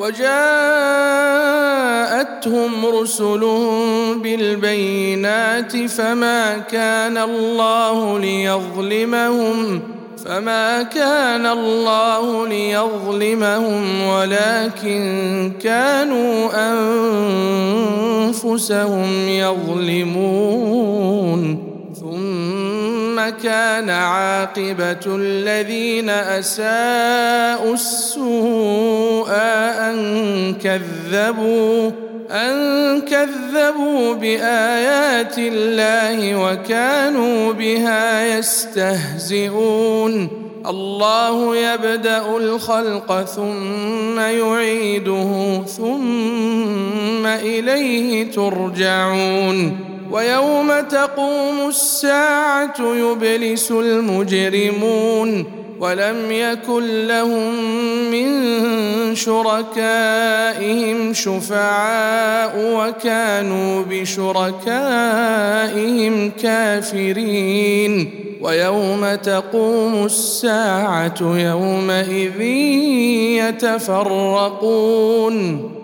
وجاءتهم رسلهم بالبينات فما كان الله ليظلمهم فما كان الله ليظلمهم ولكن كانوا أنفسهم يظلمون. كان عاقبة الذين أساءوا السوء أن كذبوا أن كذبوا بآيات الله وكانوا بها يستهزئون. الله يبدأ الخلق ثم يعيده ثم إليه ترجعون. ويوم تقوم الساعة يبلس المجرمون ولم يكن لهم من شركائهم شفعاء وكانوا بشركائهم كافرين. ويوم تقوم الساعة يومئذ يتفرقون.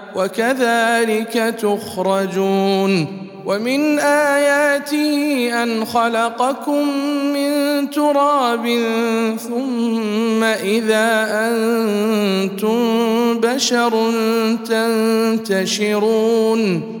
وكذلك تخرجون ومن اياته أن خلقكم من تراب ثم إذا أنتم بشر تنتشرون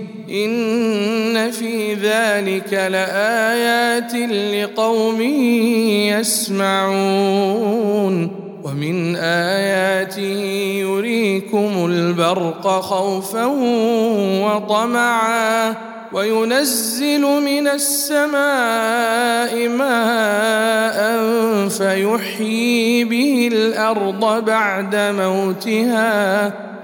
إن في ذلك لآيات لقوم يسمعون ومن آياته يريكم البرق خوفا وطمعا وينزل من السماء ماء فيحيي به الأرض بعد موتها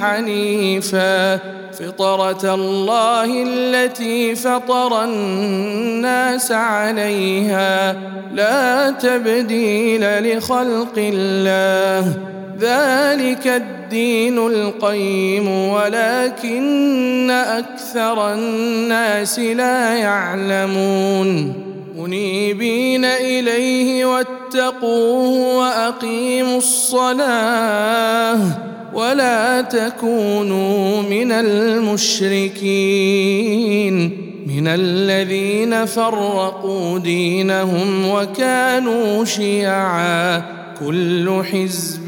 حنيفا. فطرة الله التي فطر الناس عليها لا تبديل لخلق الله. ذلك الدين القيم ولكن أكثر الناس لا يعلمون. منيبين إليه واتقوه وأقيموا الصلاة. ولا تكونوا من المشركين من الذين فرقوا دينهم وكانوا شيعا كل حزب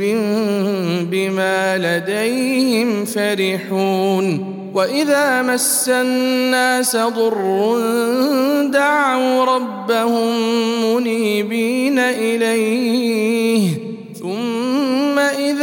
بما لديهم فرحون وإذا مس الناس ضر دعوا ربهم منيبين إليه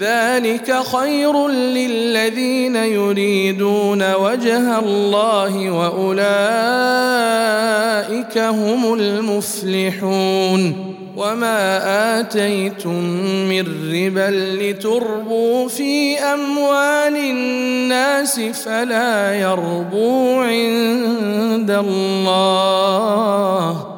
ذلك خير للذين يريدون وجه الله وأولئك هم المفلحون وما آتيتم من ربا لتربوا في أموال الناس فلا يربو عند الله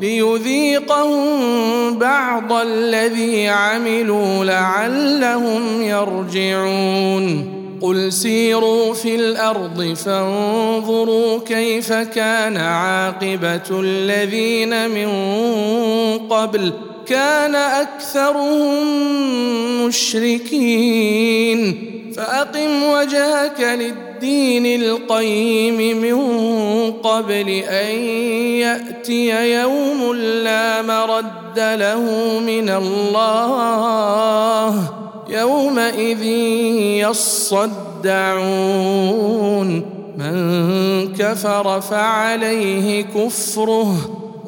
ليذيقهم بعض الذي عملوا لعلهم يرجعون. قل سيروا في الأرض فانظروا كيف كان عاقبة الذين من قبل. كان أكثرهم مشركين. فأقم وجهك للدين القيم من قبل أن يأتي يوم لا مرد له من الله يومئذ يصدعون. من كفر فعليه كفره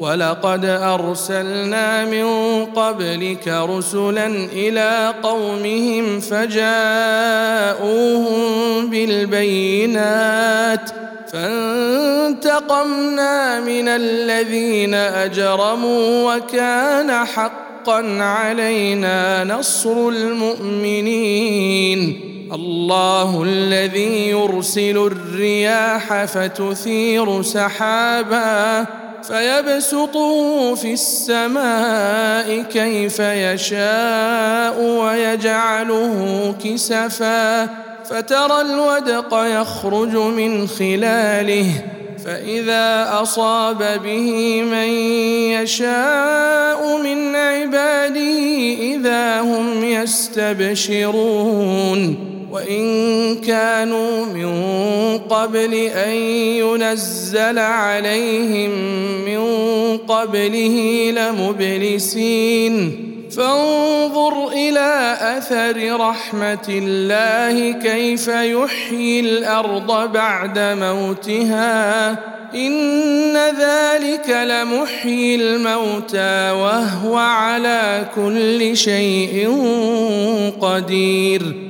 ولقد أرسلنا من قبلك رسلا إلى قومهم فجاءوهم بالبينات فانتقمنا من الذين أجرموا وكان حقا علينا نصر المؤمنين الله الذي يرسل الرياح فتثير سحابا فيبسطه في السماء كيف يشاء ويجعله كسفا فترى الودق يخرج من خلاله فإذا أصاب به من يشاء من عباده إذا هم يستبشرون وإن كانوا من قبل أن ينزل عليهم من قبله لمبلسين. فانظر إلى أثر رحمة الله كيف يحيي الأرض بعد موتها. إن ذلك لمحيي الموتى وهو على كل شيء قدير.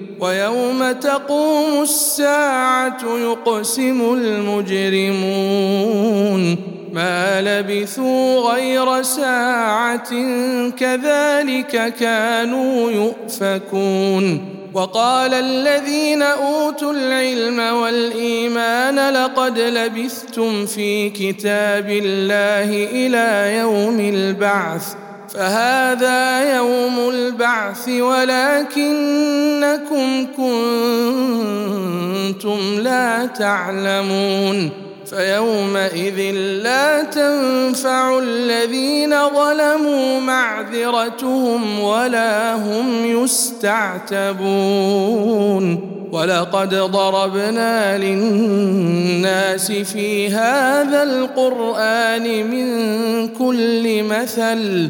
ويوم تقوم الساعة يقسم المجرمون ما لبثوا غير ساعة كذلك كانوا يؤفكون وقال الذين أوتوا العلم والإيمان لقد لبثتم في كتاب الله إلى يوم البعث فهذا يوم البعث ولكنكم كنتم لا تعلمون فيومئذ لا تنفع الذين ظلموا معذرتهم ولا هم يستعتبون ولقد ضربنا للناس في هذا القرآن من كل مثل